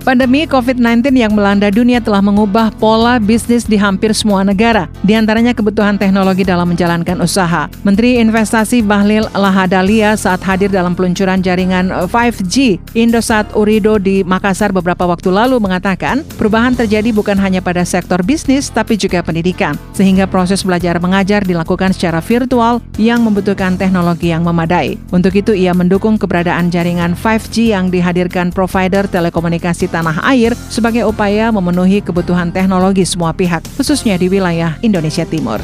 Pandemi COVID-19 yang melanda dunia telah mengubah pola bisnis di hampir semua negara, di antaranya kebutuhan teknologi dalam menjalankan usaha. Menteri Investasi Bahlil Lahadalia saat hadir dalam peluncuran jaringan 5G Indosat Urido di Makassar beberapa waktu lalu mengatakan, perubahan terjadi bukan hanya pada sektor bisnis tapi juga pendidikan, sehingga proses belajar mengajar dilakukan secara virtual yang membutuhkan teknologi yang memadai. Untuk itu ia mendukung keberadaan jaringan 5G yang dihadirkan provider telekomunikasi tanah air sebagai upaya memenuhi kebutuhan teknologi semua pihak, khususnya di wilayah Indonesia Timur.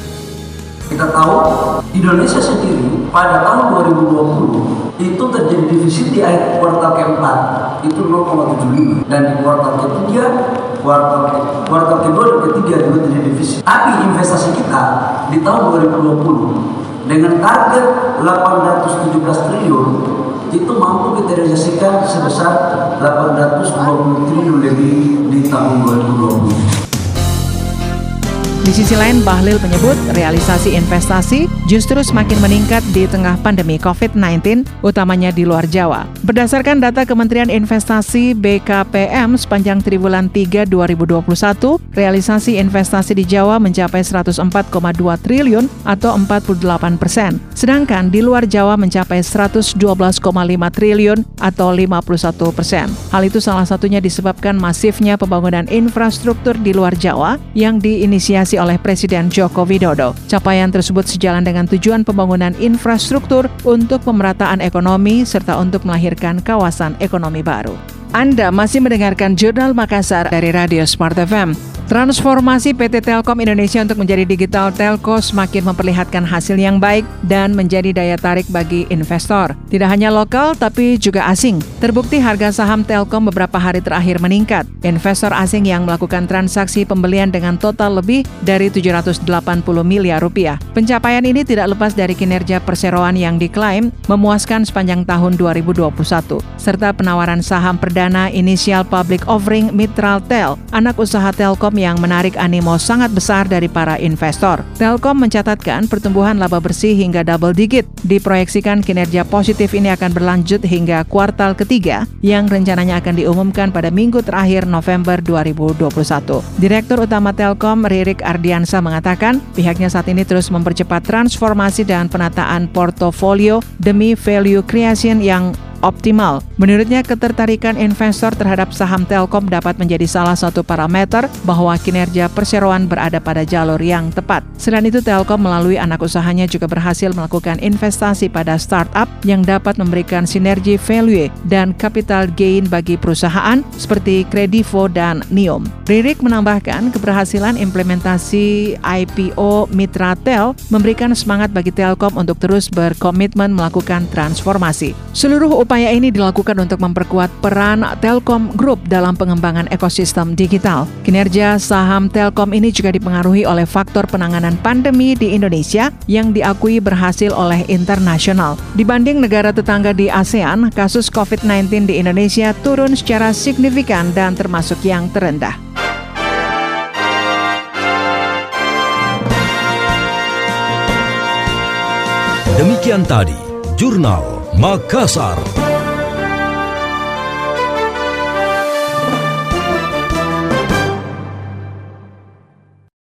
Kita tahu Indonesia sendiri pada tahun 2020 itu terjadi defisit di akhir kuartal keempat itu 0,75 dan di kuartal ketiga kuartal kuartal kedua dan ketiga juga terjadi defisit. Tapi investasi kita di tahun 2020 dengan target 817 triliun itu mampu kita realisasikan sebesar 820 triliun lebih Di sisi lain, Bahlil menyebut realisasi investasi justru semakin meningkat di tengah pandemi COVID-19, utamanya di luar Jawa. Berdasarkan data Kementerian Investasi BKPM sepanjang triwulan 3 2021, realisasi investasi di Jawa mencapai 104,2 triliun atau 48 persen. Sedangkan di luar Jawa mencapai 112,5 triliun atau 51 persen. Hal itu salah satunya disebabkan masifnya pembangunan infrastruktur di luar Jawa yang diinisiasi oleh Presiden Joko Widodo. Capaian tersebut sejalan dengan tujuan pembangunan infrastruktur untuk pemerataan ekonomi serta untuk melahirkan kawasan ekonomi baru. Anda masih mendengarkan Jurnal Makassar dari Radio Smart FM. Transformasi PT Telkom Indonesia untuk menjadi digital telco semakin memperlihatkan hasil yang baik dan menjadi daya tarik bagi investor. Tidak hanya lokal tapi juga asing. Terbukti harga saham Telkom beberapa hari terakhir meningkat. Investor asing yang melakukan transaksi pembelian dengan total lebih dari 780 miliar rupiah. Pencapaian ini tidak lepas dari kinerja perseroan yang diklaim memuaskan sepanjang tahun 2021 serta penawaran saham perdana inisial public offering Mitral Tel, anak usaha Telkom yang menarik animo sangat besar dari para investor. Telkom mencatatkan pertumbuhan laba bersih hingga double digit. Diproyeksikan kinerja positif ini akan berlanjut hingga kuartal ketiga yang rencananya akan diumumkan pada minggu terakhir November 2021. Direktur Utama Telkom Ririk Ardiansa mengatakan pihaknya saat ini terus mempercepat transformasi dan penataan portofolio demi value creation yang optimal. Menurutnya, ketertarikan investor terhadap saham Telkom dapat menjadi salah satu parameter bahwa kinerja perseroan berada pada jalur yang tepat. Selain itu, Telkom melalui anak usahanya juga berhasil melakukan investasi pada startup yang dapat memberikan sinergi value dan capital gain bagi perusahaan seperti Kredivo dan Niom. Ririk menambahkan keberhasilan implementasi IPO Mitra Tel memberikan semangat bagi Telkom untuk terus berkomitmen melakukan transformasi. Seluruh upaya ini dilakukan untuk memperkuat peran Telkom Group dalam pengembangan ekosistem digital. Kinerja saham Telkom ini juga dipengaruhi oleh faktor penanganan pandemi di Indonesia yang diakui berhasil oleh internasional. Dibanding negara tetangga di ASEAN, kasus COVID-19 di Indonesia turun secara signifikan dan termasuk yang terendah. Demikian tadi, Jurnal Makassar.